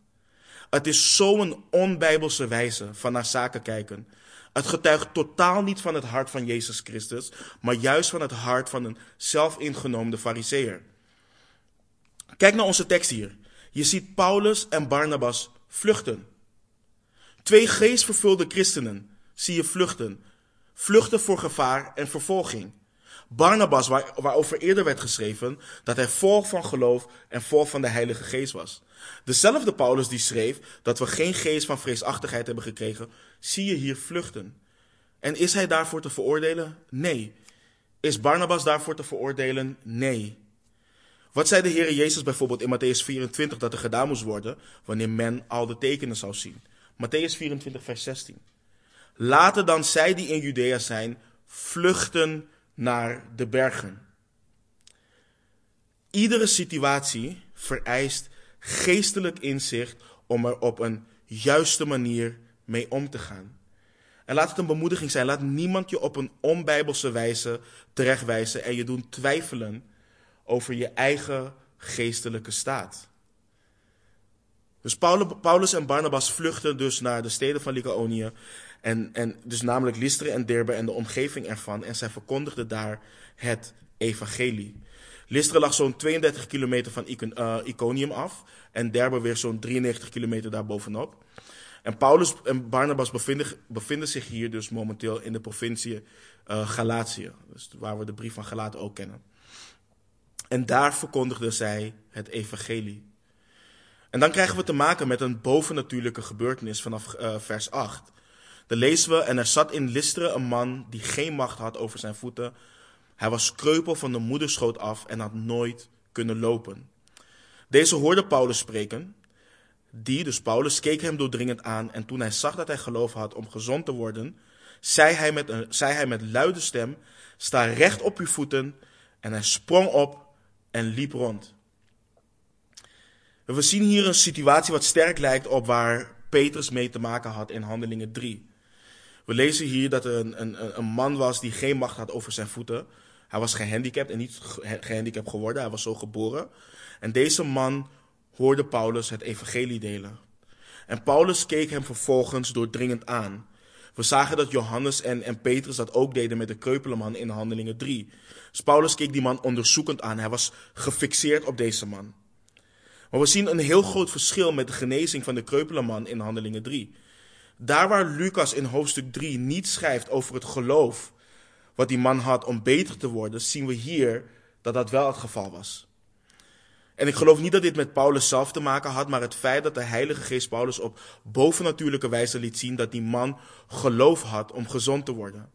Het is zo'n onbijbelse wijze van naar zaken kijken. Het getuigt totaal niet van het hart van Jezus Christus, maar juist van het hart van een zelfingenomen fariseer. Kijk naar onze tekst hier. Je ziet Paulus en Barnabas vluchten. Twee geestvervulde christenen zie je vluchten. Vluchten voor gevaar en vervolging. Barnabas, waar, waarover eerder werd geschreven dat hij vol van geloof en vol van de Heilige Geest was. Dezelfde Paulus die schreef dat we geen geest van vreesachtigheid hebben gekregen, zie je hier vluchten. En is hij daarvoor te veroordelen? Nee. Is Barnabas daarvoor te veroordelen? Nee. Wat zei de Heer Jezus bijvoorbeeld in Matthäus 24 dat er gedaan moest worden wanneer men al de tekenen zou zien? Matthäus 24, vers 16. Laten dan zij die in Judea zijn, vluchten naar de bergen. Iedere situatie vereist geestelijk inzicht om er op een juiste manier mee om te gaan. En laat het een bemoediging zijn. Laat niemand je op een onbijbelse wijze terechtwijzen en je doen twijfelen over je eigen geestelijke staat. Dus Paulus en Barnabas vluchten dus naar de steden van Lycaonië. En, en dus namelijk Lystra en Derbe en de omgeving ervan. En zij verkondigden daar het evangelie. Lystra lag zo'n 32 kilometer van uh, Iconium af. En Derbe weer zo'n 93 kilometer daarbovenop. En Paulus en Barnabas bevinden, bevinden zich hier dus momenteel in de provincie uh, Galatië. Dus waar we de brief van Galaten ook kennen. En daar verkondigden zij het evangelie. En dan krijgen we te maken met een bovennatuurlijke gebeurtenis vanaf uh, vers 8. Dan lezen we, en er zat in Listeren een man die geen macht had over zijn voeten. Hij was kreupel van de moederschoot af en had nooit kunnen lopen. Deze hoorde Paulus spreken. Die, dus Paulus, keek hem doordringend aan en toen hij zag dat hij geloof had om gezond te worden, zei hij met, een, zei hij met luide stem, sta recht op uw voeten. En hij sprong op en liep rond. We zien hier een situatie wat sterk lijkt op waar Petrus mee te maken had in Handelingen 3. We lezen hier dat er een, een, een man was die geen macht had over zijn voeten. Hij was gehandicapt en niet gehandicapt geworden, hij was zo geboren. En deze man hoorde Paulus het evangelie delen. En Paulus keek hem vervolgens doordringend aan. We zagen dat Johannes en, en Petrus dat ook deden met de kreupele man in Handelingen 3. Dus Paulus keek die man onderzoekend aan. Hij was gefixeerd op deze man. Maar we zien een heel groot verschil met de genezing van de kreupele man in Handelingen 3. Daar waar Lucas in hoofdstuk 3 niet schrijft over het geloof wat die man had om beter te worden, zien we hier dat dat wel het geval was. En ik geloof niet dat dit met Paulus zelf te maken had, maar het feit dat de Heilige Geest Paulus op bovennatuurlijke wijze liet zien dat die man geloof had om gezond te worden.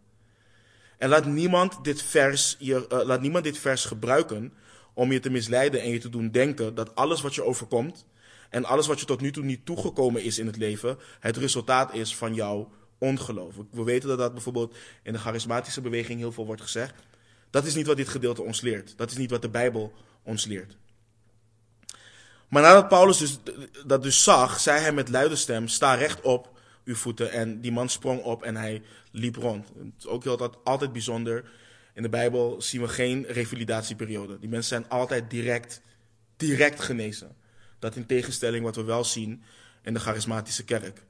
En laat niemand dit vers, je, uh, laat niemand dit vers gebruiken om je te misleiden en je te doen denken dat alles wat je overkomt en alles wat je tot nu toe niet toegekomen is in het leven, het resultaat is van jouw ongeloof. We weten dat dat bijvoorbeeld in de charismatische beweging heel veel wordt gezegd. Dat is niet wat dit gedeelte ons leert. Dat is niet wat de Bijbel ons leert. Maar nadat Paulus dus, dat dus zag, zei hij met luide stem: Sta recht op uw voeten. En die man sprong op en hij liep rond. Het is ook altijd, altijd bijzonder. In de Bijbel zien we geen revalidatieperiode. Die mensen zijn altijd direct, direct genezen. Dat in tegenstelling wat we wel zien in de charismatische kerk.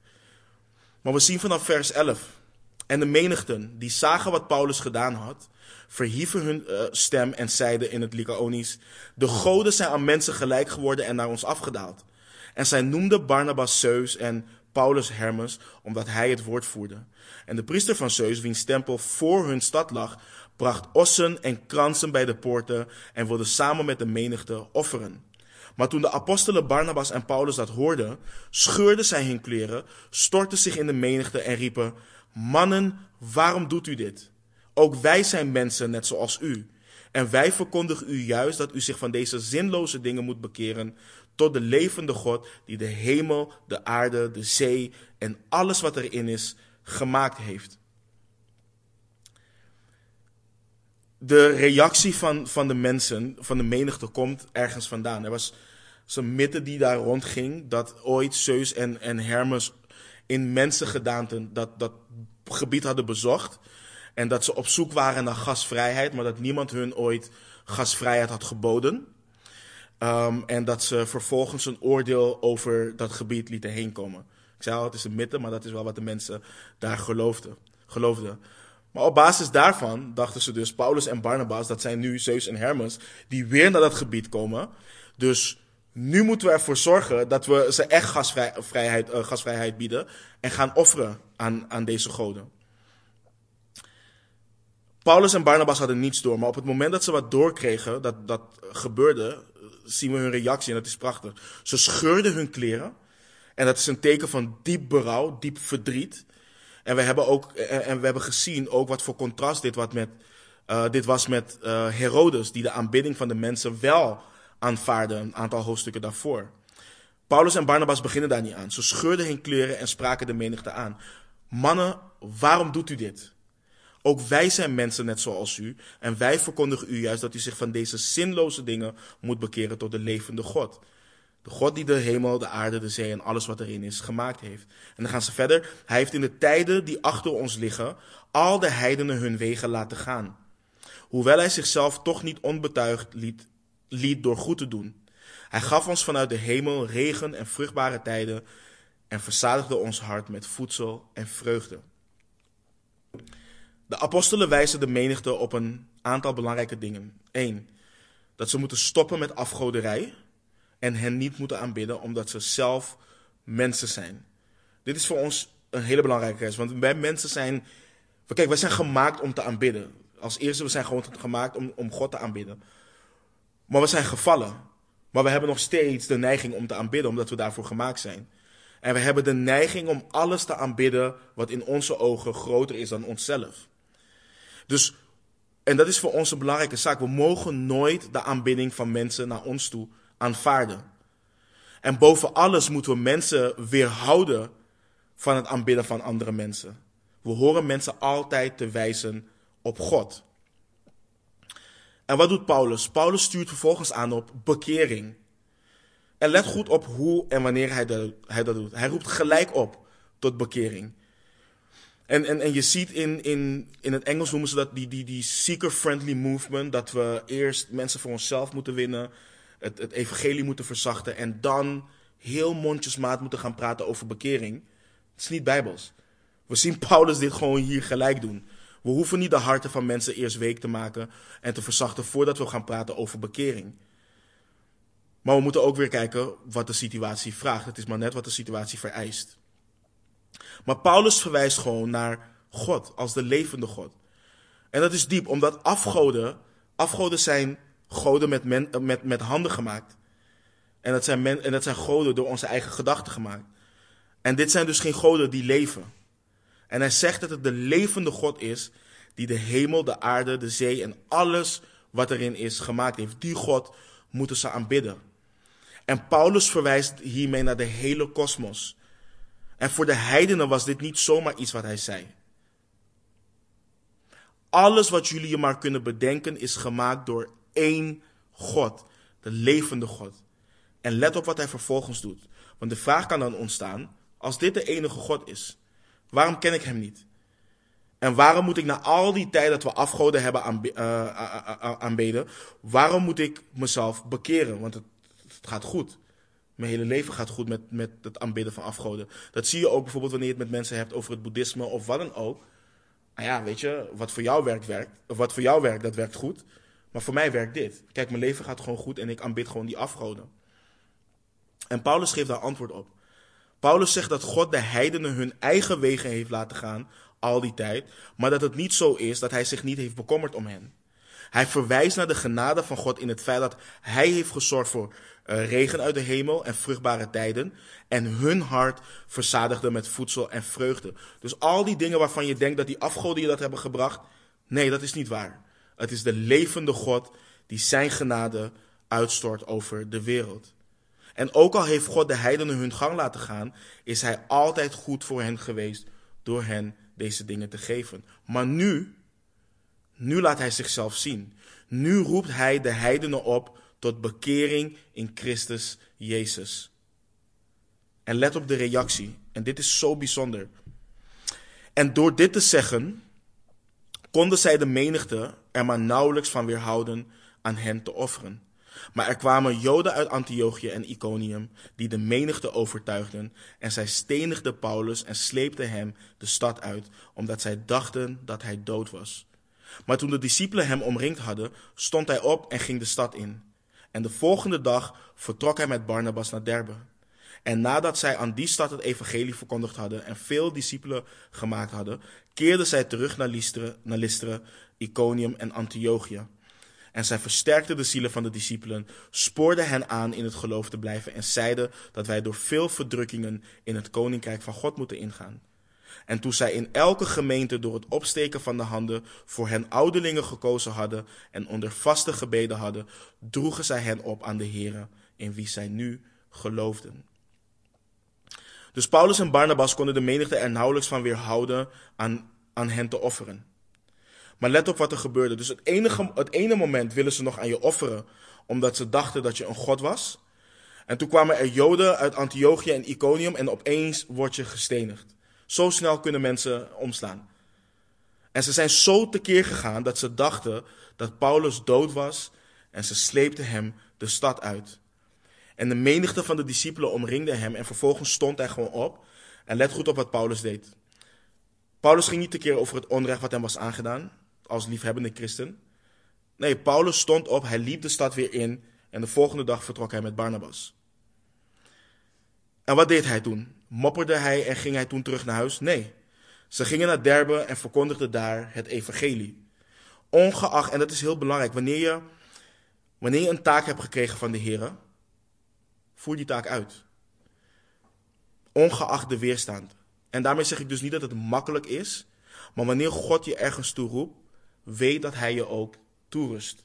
Maar we zien vanaf vers 11. En de menigten die zagen wat Paulus gedaan had, verhieven hun uh, stem en zeiden in het Lycaonisch: De goden zijn aan mensen gelijk geworden en naar ons afgedaald. En zij noemden Barnabas Zeus en Paulus Hermes, omdat hij het woord voerde. En de priester van Zeus, wiens tempel voor hun stad lag, bracht ossen en kransen bij de poorten en wilde samen met de menigte offeren. Maar toen de apostelen Barnabas en Paulus dat hoorden, scheurden zij hun kleren, stortten zich in de menigte en riepen: Mannen, waarom doet u dit? Ook wij zijn mensen net zoals u. En wij verkondigen u juist dat u zich van deze zinloze dingen moet bekeren tot de levende God die de hemel, de aarde, de zee en alles wat erin is gemaakt heeft. De reactie van, van de mensen, van de menigte, komt ergens vandaan. Er was zo'n mythe die daar rondging dat ooit Zeus en, en Hermes in mensengedaanten dat, dat gebied hadden bezocht. En dat ze op zoek waren naar gasvrijheid, maar dat niemand hun ooit gasvrijheid had geboden. Um, en dat ze vervolgens een oordeel over dat gebied lieten heen komen. Ik zei al, het is een mythe, maar dat is wel wat de mensen daar geloofden. geloofden. Maar op basis daarvan dachten ze dus, Paulus en Barnabas, dat zijn nu Zeus en Hermes, die weer naar dat gebied komen. Dus nu moeten we ervoor zorgen dat we ze echt gasvrijheid, uh, gasvrijheid bieden en gaan offeren aan, aan deze goden. Paulus en Barnabas hadden niets door, maar op het moment dat ze wat doorkregen, dat, dat gebeurde, zien we hun reactie en dat is prachtig. Ze scheurden hun kleren en dat is een teken van diep berouw, diep verdriet. En we hebben ook en we hebben gezien ook wat voor contrast dit, wat met, uh, dit was met uh, Herodes, die de aanbidding van de mensen wel aanvaarde, een aantal hoofdstukken daarvoor. Paulus en Barnabas beginnen daar niet aan. Ze scheurden hun kleren en spraken de menigte aan. Mannen, waarom doet u dit? Ook wij zijn mensen net zoals u. En wij verkondigen u juist dat u zich van deze zinloze dingen moet bekeren tot de levende God. De God die de hemel, de aarde, de zee en alles wat erin is gemaakt heeft. En dan gaan ze verder. Hij heeft in de tijden die achter ons liggen al de heidenen hun wegen laten gaan. Hoewel hij zichzelf toch niet onbetuigd liet, liet door goed te doen. Hij gaf ons vanuit de hemel regen en vruchtbare tijden en verzadigde ons hart met voedsel en vreugde. De apostelen wijzen de menigte op een aantal belangrijke dingen. Eén, dat ze moeten stoppen met afgoderij en hen niet moeten aanbidden omdat ze zelf mensen zijn. Dit is voor ons een hele belangrijke les, want wij mensen zijn, kijk, wij zijn gemaakt om te aanbidden. Als eerste, we zijn gewoon gemaakt om, om God te aanbidden. Maar we zijn gevallen. Maar we hebben nog steeds de neiging om te aanbidden, omdat we daarvoor gemaakt zijn. En we hebben de neiging om alles te aanbidden wat in onze ogen groter is dan onszelf. Dus, en dat is voor ons een belangrijke zaak. We mogen nooit de aanbidding van mensen naar ons toe aanvaarden. En boven alles moeten we mensen weerhouden van het aanbidden van andere mensen. We horen mensen altijd te wijzen op God. En wat doet Paulus? Paulus stuurt vervolgens aan op bekering. En let goed op hoe en wanneer hij dat, hij dat doet. Hij roept gelijk op tot bekering. En, en, en je ziet in, in, in het Engels noemen ze dat die, die, die seeker-friendly movement. Dat we eerst mensen voor onszelf moeten winnen. Het, het evangelie moeten verzachten. En dan heel mondjesmaat moeten gaan praten over bekering. Het is niet bijbels. We zien (laughs) Paulus dit gewoon hier gelijk doen. We hoeven niet de harten van mensen eerst week te maken en te verzachten voordat we gaan praten over bekering. Maar we moeten ook weer kijken wat de situatie vraagt. Het is maar net wat de situatie vereist. Maar Paulus verwijst gewoon naar God als de levende God. En dat is diep, omdat afgoden, afgoden zijn goden met, met, met handen gemaakt. En dat, zijn en dat zijn goden door onze eigen gedachten gemaakt. En dit zijn dus geen goden die leven. En hij zegt dat het de levende God is die de hemel, de aarde, de zee en alles wat erin is gemaakt heeft. Die God moeten ze aanbidden. En Paulus verwijst hiermee naar de hele kosmos. En voor de heidenen was dit niet zomaar iets wat hij zei. Alles wat jullie je maar kunnen bedenken is gemaakt door één God, de levende God. En let op wat hij vervolgens doet. Want de vraag kan dan ontstaan, als dit de enige God is, waarom ken ik hem niet? En waarom moet ik na al die tijd dat we afgoden hebben eh, aanbeden, waarom moet ik mezelf bekeren? Want het gaat goed. Mijn hele leven gaat goed met, met het aanbidden van afgoden. Dat zie je ook bijvoorbeeld wanneer je het met mensen hebt over het boeddhisme of wat dan ook. Nou ja, weet je, wat voor jou werkt, werkt. Of wat voor jou werkt, dat werkt goed. Maar voor mij werkt dit. Kijk, mijn leven gaat gewoon goed en ik aanbid gewoon die afgoden. En Paulus geeft daar antwoord op. Paulus zegt dat God de heidenen hun eigen wegen heeft laten gaan al die tijd, maar dat het niet zo is dat hij zich niet heeft bekommerd om hen. Hij verwijst naar de genade van God in het feit dat hij heeft gezorgd voor uh, regen uit de hemel en vruchtbare tijden. En hun hart verzadigde met voedsel en vreugde. Dus al die dingen waarvan je denkt dat die afgoden je dat hebben gebracht. Nee, dat is niet waar. Het is de levende God die zijn genade uitstort over de wereld. En ook al heeft God de heidenen hun gang laten gaan, is hij altijd goed voor hen geweest door hen deze dingen te geven. Maar nu, nu laat hij zichzelf zien. Nu roept hij de heidenen op tot bekering in Christus Jezus. En let op de reactie. En dit is zo bijzonder. En door dit te zeggen, konden zij de menigte er maar nauwelijks van weerhouden aan hen te offeren. Maar er kwamen Joden uit Antiochië en Iconium die de menigte overtuigden en zij stenigden Paulus en sleepten hem de stad uit, omdat zij dachten dat hij dood was. Maar toen de discipelen hem omringd hadden, stond hij op en ging de stad in. En de volgende dag vertrok hij met Barnabas naar Derbe. En nadat zij aan die stad het evangelie verkondigd hadden en veel discipelen gemaakt hadden, keerden zij terug naar Lystra, naar Lystra Iconium en Antiochië. En zij versterkten de zielen van de discipelen, spoorden hen aan in het geloof te blijven en zeiden dat wij door veel verdrukkingen in het koninkrijk van God moeten ingaan. En toen zij in elke gemeente door het opsteken van de handen voor hen ouderlingen gekozen hadden en onder vaste gebeden hadden, droegen zij hen op aan de Here, in wie zij nu geloofden. Dus Paulus en Barnabas konden de menigte er nauwelijks van weerhouden aan, aan hen te offeren. Maar let op wat er gebeurde. Dus het, enige, het ene moment willen ze nog aan je offeren, omdat ze dachten dat je een god was. En toen kwamen er Joden uit Antiochië en Iconium en opeens word je gestenigd. Zo snel kunnen mensen omslaan. En ze zijn zo tekeer gegaan dat ze dachten dat Paulus dood was en ze sleepten hem de stad uit. En de menigte van de discipelen omringde hem en vervolgens stond hij gewoon op. En let goed op wat Paulus deed. Paulus ging niet tekeer over het onrecht wat hem was aangedaan, als liefhebbende christen. Nee, Paulus stond op, hij liep de stad weer in en de volgende dag vertrok hij met Barnabas. En wat deed hij toen? Mopperde hij en ging hij toen terug naar huis? Nee. Ze gingen naar Derbe en verkondigden daar het evangelie. Ongeacht, en dat is heel belangrijk, wanneer je, wanneer een taak hebt gekregen van de Heer, voer die taak uit. Ongeacht de weerstand. En daarmee zeg ik dus niet dat het makkelijk is, maar wanneer God je ergens toe roept, weet dat Hij je ook toerust.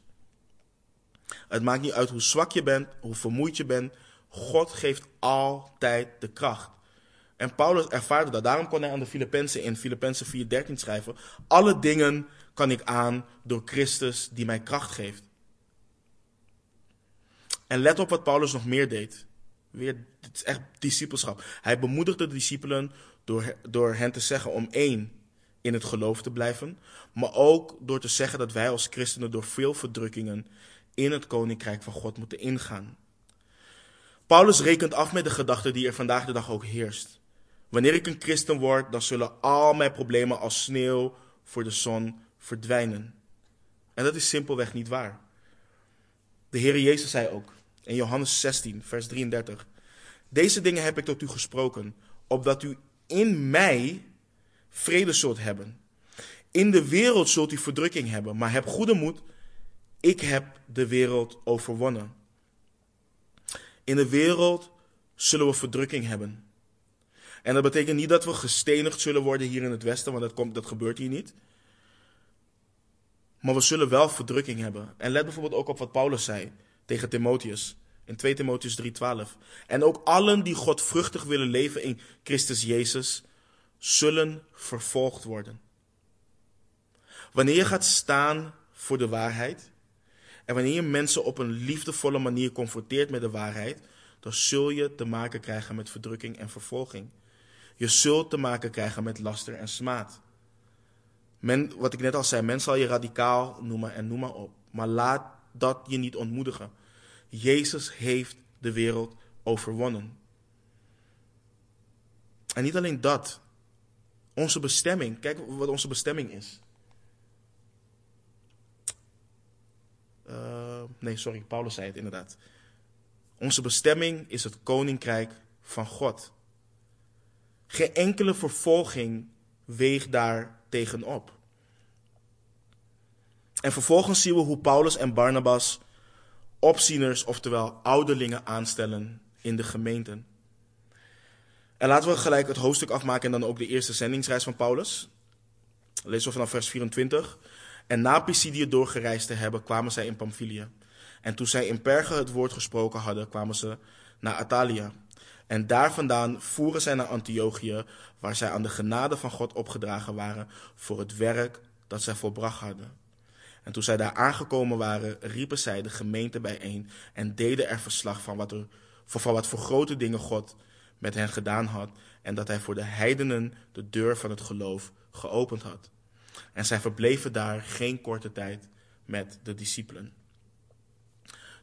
Het maakt niet uit hoe zwak je bent, hoe vermoeid je bent. God geeft altijd de kracht. En Paulus ervaarde dat. Daarom kon hij aan de Filippenzen in Filippenzen 4:13 schrijven: Alle dingen kan ik aan door Christus die mij kracht geeft. En let op wat Paulus nog meer deed. Weer, het is echt discipelschap. Hij bemoedigde de discipelen door, door hen te zeggen om één in het geloof te blijven, maar ook door te zeggen dat wij als christenen door veel verdrukkingen in het koninkrijk van God moeten ingaan. Paulus rekent af met de gedachte die er vandaag de dag ook heerst. Wanneer ik een christen word, dan zullen al mijn problemen als sneeuw voor de zon verdwijnen. En dat is simpelweg niet waar. De Heer Jezus zei ook in Johannes 16, vers 33: Deze dingen heb ik tot u gesproken, opdat u in mij vrede zult hebben. In de wereld zult u verdrukking hebben, maar heb goede moed. Ik heb de wereld overwonnen. In de wereld zullen we verdrukking hebben. En dat betekent niet dat we gestenigd zullen worden hier in het Westen, want dat, komt, dat gebeurt hier niet. Maar we zullen wel verdrukking hebben. En let bijvoorbeeld ook op wat Paulus zei tegen Timotheus in 2 Timotheus 3:12. En ook allen die God vruchtig willen leven in Christus Jezus, zullen vervolgd worden. Wanneer je gaat staan voor de waarheid en wanneer je mensen op een liefdevolle manier confronteert met de waarheid, dan zul je te maken krijgen met verdrukking en vervolging. Je zult te maken krijgen met laster en smaad. Men, wat ik net al zei, men zal je radicaal noemen en noem maar op. Maar laat dat je niet ontmoedigen. Jezus heeft de wereld overwonnen. En niet alleen dat. Onze bestemming. Kijk wat onze bestemming is. Uh, nee, sorry, Paulus zei het inderdaad. Onze bestemming is het koninkrijk van God. Geen enkele vervolging weegt daar tegenop. En vervolgens zien we hoe Paulus en Barnabas opzieners, oftewel ouderlingen aanstellen in de gemeenten. En laten we gelijk het hoofdstuk afmaken en dan ook de eerste zendingsreis van Paulus. Lees we vanaf vers 24. En na Pisidië doorgereisd te hebben, kwamen zij in Pamphylië. En toen zij in Perge het woord gesproken hadden, kwamen ze naar Atalia. En daar vandaan voeren zij naar Antiochië, waar zij aan de genade van God opgedragen waren voor het werk dat zij volbracht hadden. En toen zij daar aangekomen waren, riepen zij de gemeente bijeen en deden er verslag van wat, er, van wat voor grote dingen God met hen gedaan had en dat hij voor de heidenen de deur van het geloof geopend had. En zij verbleven daar geen korte tijd met de discipelen.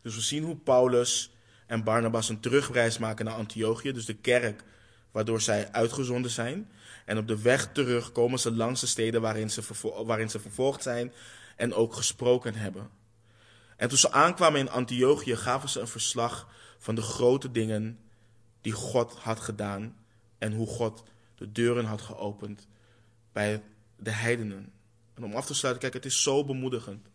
Dus we zien hoe Paulus en Barnabas een terugreis maken naar Antiochië, dus de kerk waardoor zij uitgezonden zijn. En op de weg terug komen ze langs de steden waarin ze, waarin ze vervolgd zijn en ook gesproken hebben. En toen ze aankwamen in Antiochië, gaven ze een verslag van de grote dingen die God had gedaan en hoe God de deuren had geopend bij de heidenen. En om af te sluiten, kijk, het is zo bemoedigend.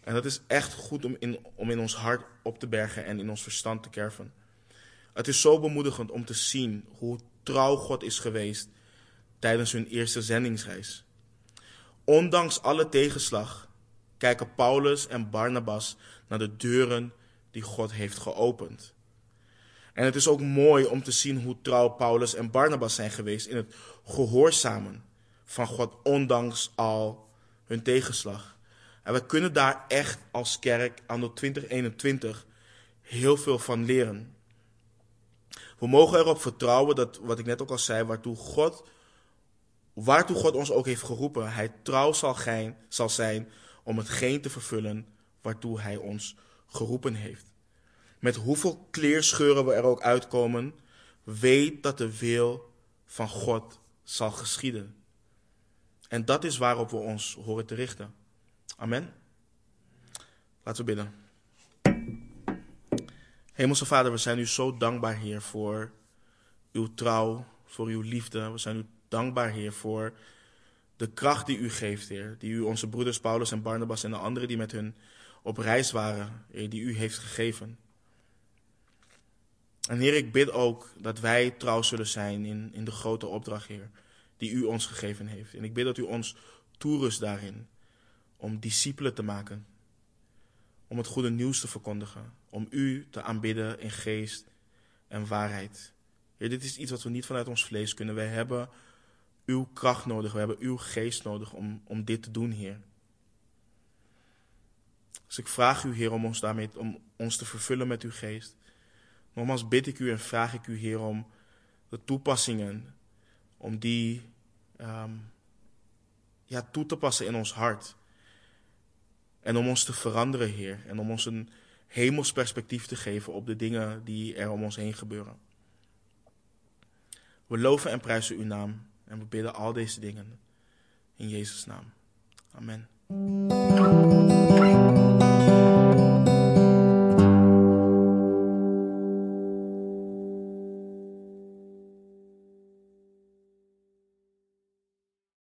En dat is echt goed om in, om in ons hart op te bergen en in ons verstand te kerven. Het is zo bemoedigend om te zien hoe trouw God is geweest tijdens hun eerste zendingsreis. Ondanks alle tegenslag kijken Paulus en Barnabas naar de deuren die God heeft geopend. En het is ook mooi om te zien hoe trouw Paulus en Barnabas zijn geweest in het gehoorzamen van God, ondanks al hun tegenslag. En we kunnen daar echt als kerk aan de 2021 heel veel van leren. We mogen erop vertrouwen dat, wat ik net ook al zei, waartoe God, waartoe God ons ook heeft geroepen, Hij trouw zal, gein, zal zijn om hetgeen te vervullen waartoe Hij ons geroepen heeft. Met hoeveel kleerscheuren we er ook uitkomen, weet dat de wil van God zal geschieden. En dat is waarop we ons horen te richten. Amen. Laten we bidden. Hemelse Vader, we zijn u zo dankbaar, Heer, voor uw trouw, voor uw liefde. We zijn u dankbaar, Heer, voor de kracht die u geeft, Heer. Die u onze broeders Paulus en Barnabas en de anderen die met hun op reis waren, die u heeft gegeven. En Heer, ik bid ook dat wij trouw zullen zijn in, in de grote opdracht, Heer, die u ons gegeven heeft. En ik bid dat u ons toerust daarin om discipelen te maken, om het goede nieuws te verkondigen, om u te aanbidden in geest en waarheid. Heer, dit is iets wat we niet vanuit ons vlees kunnen. Wij hebben uw kracht nodig, we hebben uw geest nodig om, om dit te doen, Heer. Dus ik vraag u, Heer, om ons daarmee om ons te vervullen met uw geest. Nogmaals bid ik u en vraag ik u, Heer, om de toepassingen, om die um, ja, toe te passen in ons hart. En om ons te veranderen, Heer. En om ons een hemels perspectief te geven op de dingen die er om ons heen gebeuren. We loven en prijzen uw naam. En we bidden al deze dingen in Jezus' naam. Amen.